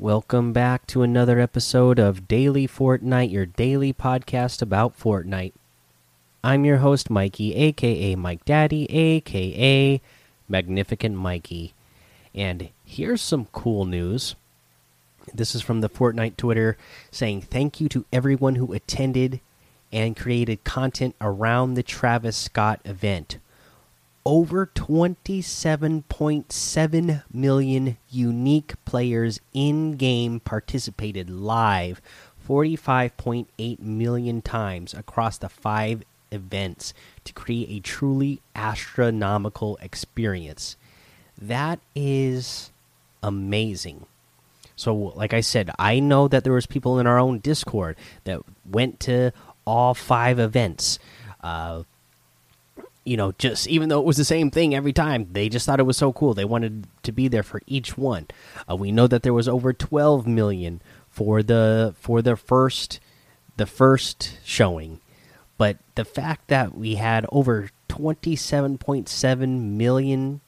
Welcome back to another episode of Daily Fortnite, your daily podcast about Fortnite. I'm your host, Mikey, aka Mike Daddy, aka Magnificent Mikey. And here's some cool news. This is from the Fortnite Twitter saying thank you to everyone who attended and created content around the Travis Scott event over 27.7 million unique players in game participated live 45.8 million times across the five events to create a truly astronomical experience. That is amazing. So like I said, I know that there was people in our own Discord that went to all five events. Uh, you know, just even though it was the same thing every time, they just thought it was so cool. They wanted to be there for each one. Uh, we know that there was over 12 million for the for the first the first showing, but the fact that we had over 27.7 million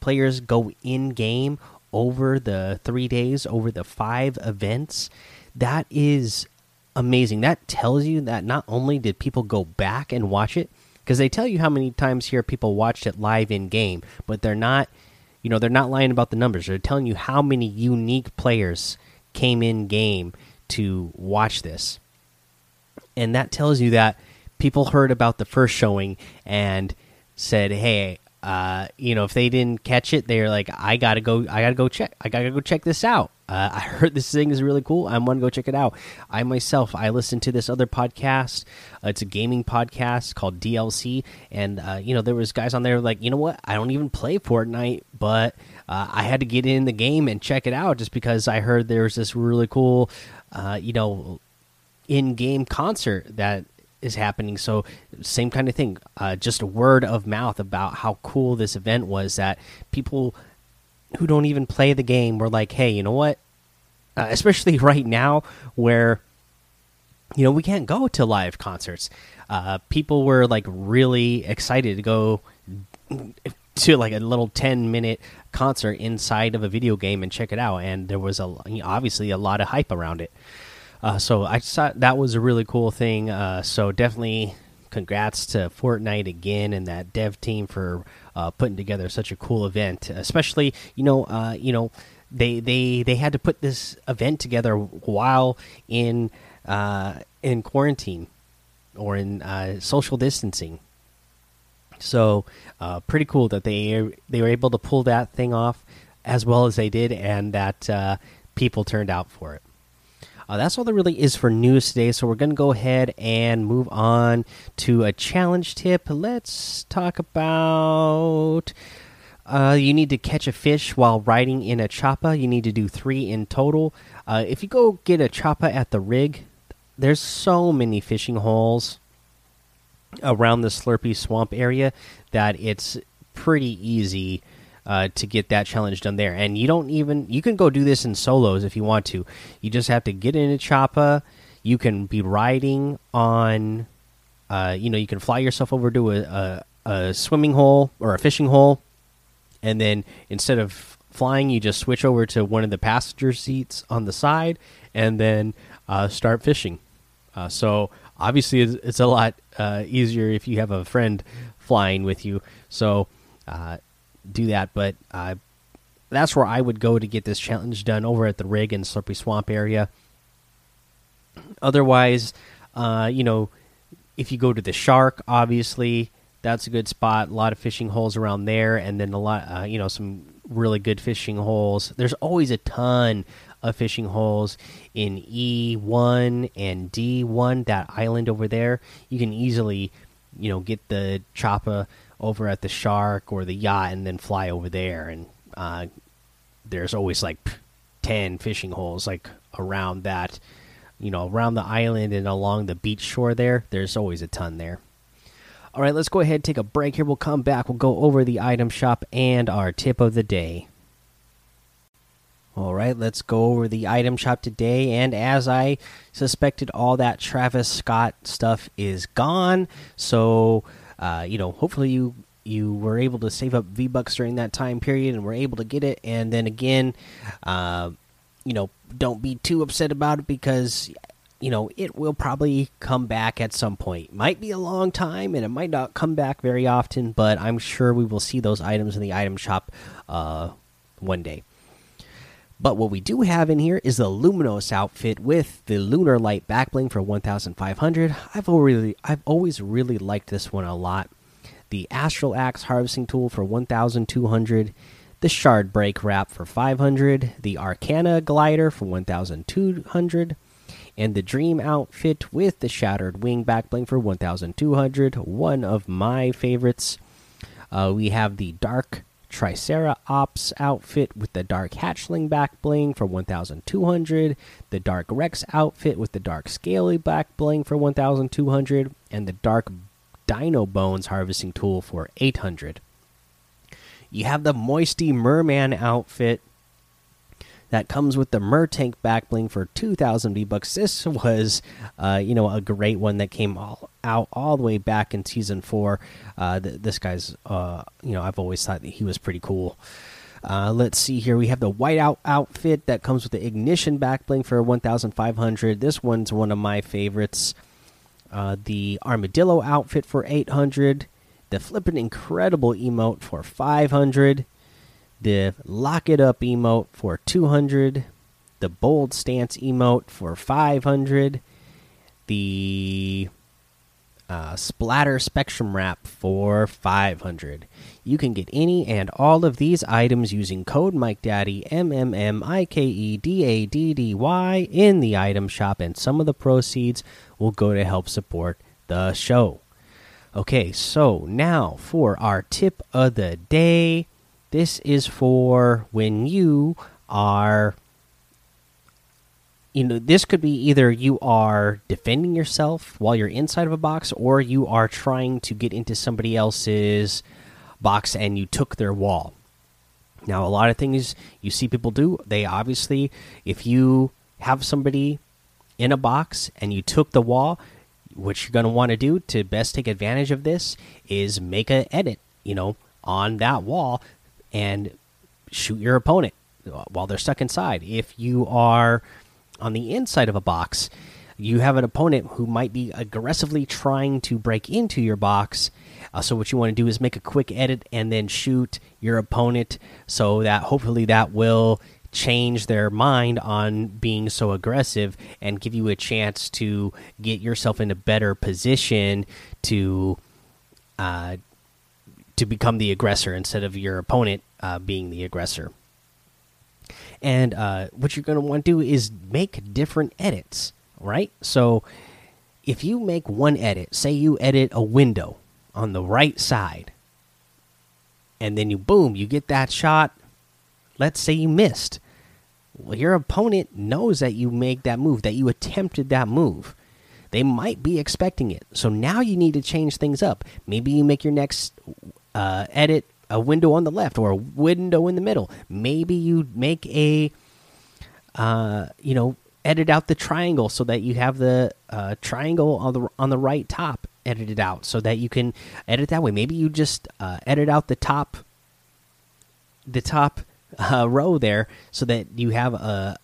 players go in game over the 3 days over the 5 events, that is amazing. That tells you that not only did people go back and watch it, because they tell you how many times here people watched it live in game, but they're not, you know, they're not lying about the numbers. They're telling you how many unique players came in game to watch this, and that tells you that people heard about the first showing and said, "Hey, uh, you know, if they didn't catch it, they're like, I gotta go, I gotta go check, I gotta go check this out. Uh, I heard this thing is really cool. I'm gonna go check it out. I myself, I listened to this other podcast. Uh, it's a gaming podcast called DLC, and uh, you know, there was guys on there like, you know what? I don't even play Fortnite, but uh, I had to get in the game and check it out just because I heard there was this really cool, uh, you know, in-game concert that is happening. So same kind of thing. Uh, just a word of mouth about how cool this event was. That people who don't even play the game were like, "Hey, you know what?" Uh, especially right now, where you know we can't go to live concerts. Uh, people were like really excited to go to like a little 10 minute concert inside of a video game and check it out and there was a obviously a lot of hype around it uh, so I thought that was a really cool thing. Uh, so definitely congrats to Fortnite again and that dev team for uh, putting together such a cool event. Especially, you know, uh, you know, they they they had to put this event together while in uh, in quarantine or in uh, social distancing. So pretty cool that they they were able to pull that thing off as well as they did, and that people turned out for it. Uh, that's all there really is for news today. So we're going to go ahead and move on to a challenge tip. Let's talk about. Uh, you need to catch a fish while riding in a choppa. You need to do three in total. Uh, if you go get a choppa at the rig, there's so many fishing holes around the Slurpy Swamp area that it's pretty easy uh, to get that challenge done there. And you don't even you can go do this in solos if you want to. You just have to get in a choppa. You can be riding on, uh, you know, you can fly yourself over to a, a, a swimming hole or a fishing hole, and then instead of flying, you just switch over to one of the passenger seats on the side, and then uh, start fishing. Uh, so obviously, it's, it's a lot uh, easier if you have a friend flying with you. So uh, do that, but uh, that's where I would go to get this challenge done over at the rig in Slurpy Swamp area. Otherwise, uh, you know, if you go to the Shark, obviously that's a good spot. A lot of fishing holes around there, and then a lot, uh, you know, some really good fishing holes. There's always a ton of fishing holes in E1 and D1. That island over there, you can easily, you know, get the choppa over at the shark or the yacht and then fly over there and uh, there's always like 10 fishing holes like around that you know around the island and along the beach shore there there's always a ton there all right let's go ahead and take a break here we'll come back we'll go over the item shop and our tip of the day all right, let's go over the item shop today. And as I suspected, all that Travis Scott stuff is gone. So uh, you know, hopefully you you were able to save up V Bucks during that time period and were able to get it. And then again, uh, you know, don't be too upset about it because you know it will probably come back at some point. Might be a long time, and it might not come back very often, but I'm sure we will see those items in the item shop uh, one day. But what we do have in here is the Luminos outfit with the Lunar Light backbling for 1,500. I've already, I've always really liked this one a lot. The Astral Axe harvesting tool for 1,200 the Shard Break Wrap for 500, the Arcana Glider for 1200, and the Dream Outfit with the Shattered Wing Backbling for 1200. One of my favorites. Uh, we have the Dark Tricera Ops outfit with the Dark Hatchling back bling for 1200, the Dark Rex outfit with the Dark Scaly back bling for 1200, and the Dark Dino Bones harvesting tool for 800. You have the Moisty Merman outfit that comes with the Mertank back bling for 2,000 V bucks. This was, uh, you know, a great one that came all, out all the way back in season four. Uh, th this guy's, uh, you know, I've always thought that he was pretty cool. Uh, let's see here. We have the whiteout outfit that comes with the ignition backbling for 1,500. This one's one of my favorites. Uh, the armadillo outfit for 800 the flippin' incredible emote for 500 the lock it up emote for 200 the bold stance emote for 500 the uh, splatter spectrum wrap for 500 you can get any and all of these items using code mike daddy m m m i k e d a d d y in the item shop and some of the proceeds will go to help support the show Okay, so now for our tip of the day. This is for when you are you know, this could be either you are defending yourself while you're inside of a box or you are trying to get into somebody else's box and you took their wall. Now, a lot of things you see people do, they obviously, if you have somebody in a box and you took the wall, what you're going to want to do to best take advantage of this is make an edit, you know, on that wall and shoot your opponent while they're stuck inside. If you are on the inside of a box, you have an opponent who might be aggressively trying to break into your box. Uh, so what you want to do is make a quick edit and then shoot your opponent so that hopefully that will change their mind on being so aggressive and give you a chance to get yourself in a better position to uh, to become the aggressor instead of your opponent uh, being the aggressor. And uh, what you're going to want to do is make different edits, right? So if you make one edit, say you edit a window on the right side, and then you boom, you get that shot. Let's say you missed well, your opponent knows that you make that move, that you attempted that move. They might be expecting it. So now you need to change things up. Maybe you make your next uh, edit a window on the left or a window in the middle. Maybe you make a, uh, you know, edit out the triangle so that you have the uh, triangle on the on the right top edited out so that you can edit that way. Maybe you just uh, edit out the top, the top uh, row there so that you have a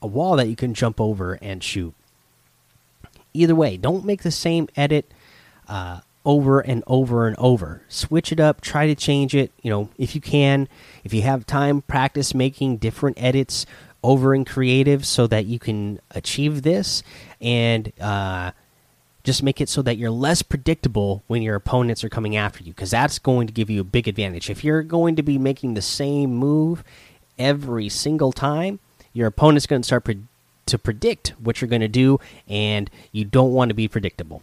a wall that you can jump over and shoot. Either way, don't make the same edit uh, over and over and over. Switch it up. Try to change it. You know, if you can, if you have time, practice making different edits over in creative so that you can achieve this and uh, just make it so that you're less predictable when your opponents are coming after you because that's going to give you a big advantage. If you're going to be making the same move every single time, your opponent's going to start pre to predict what you're going to do, and you don't want to be predictable.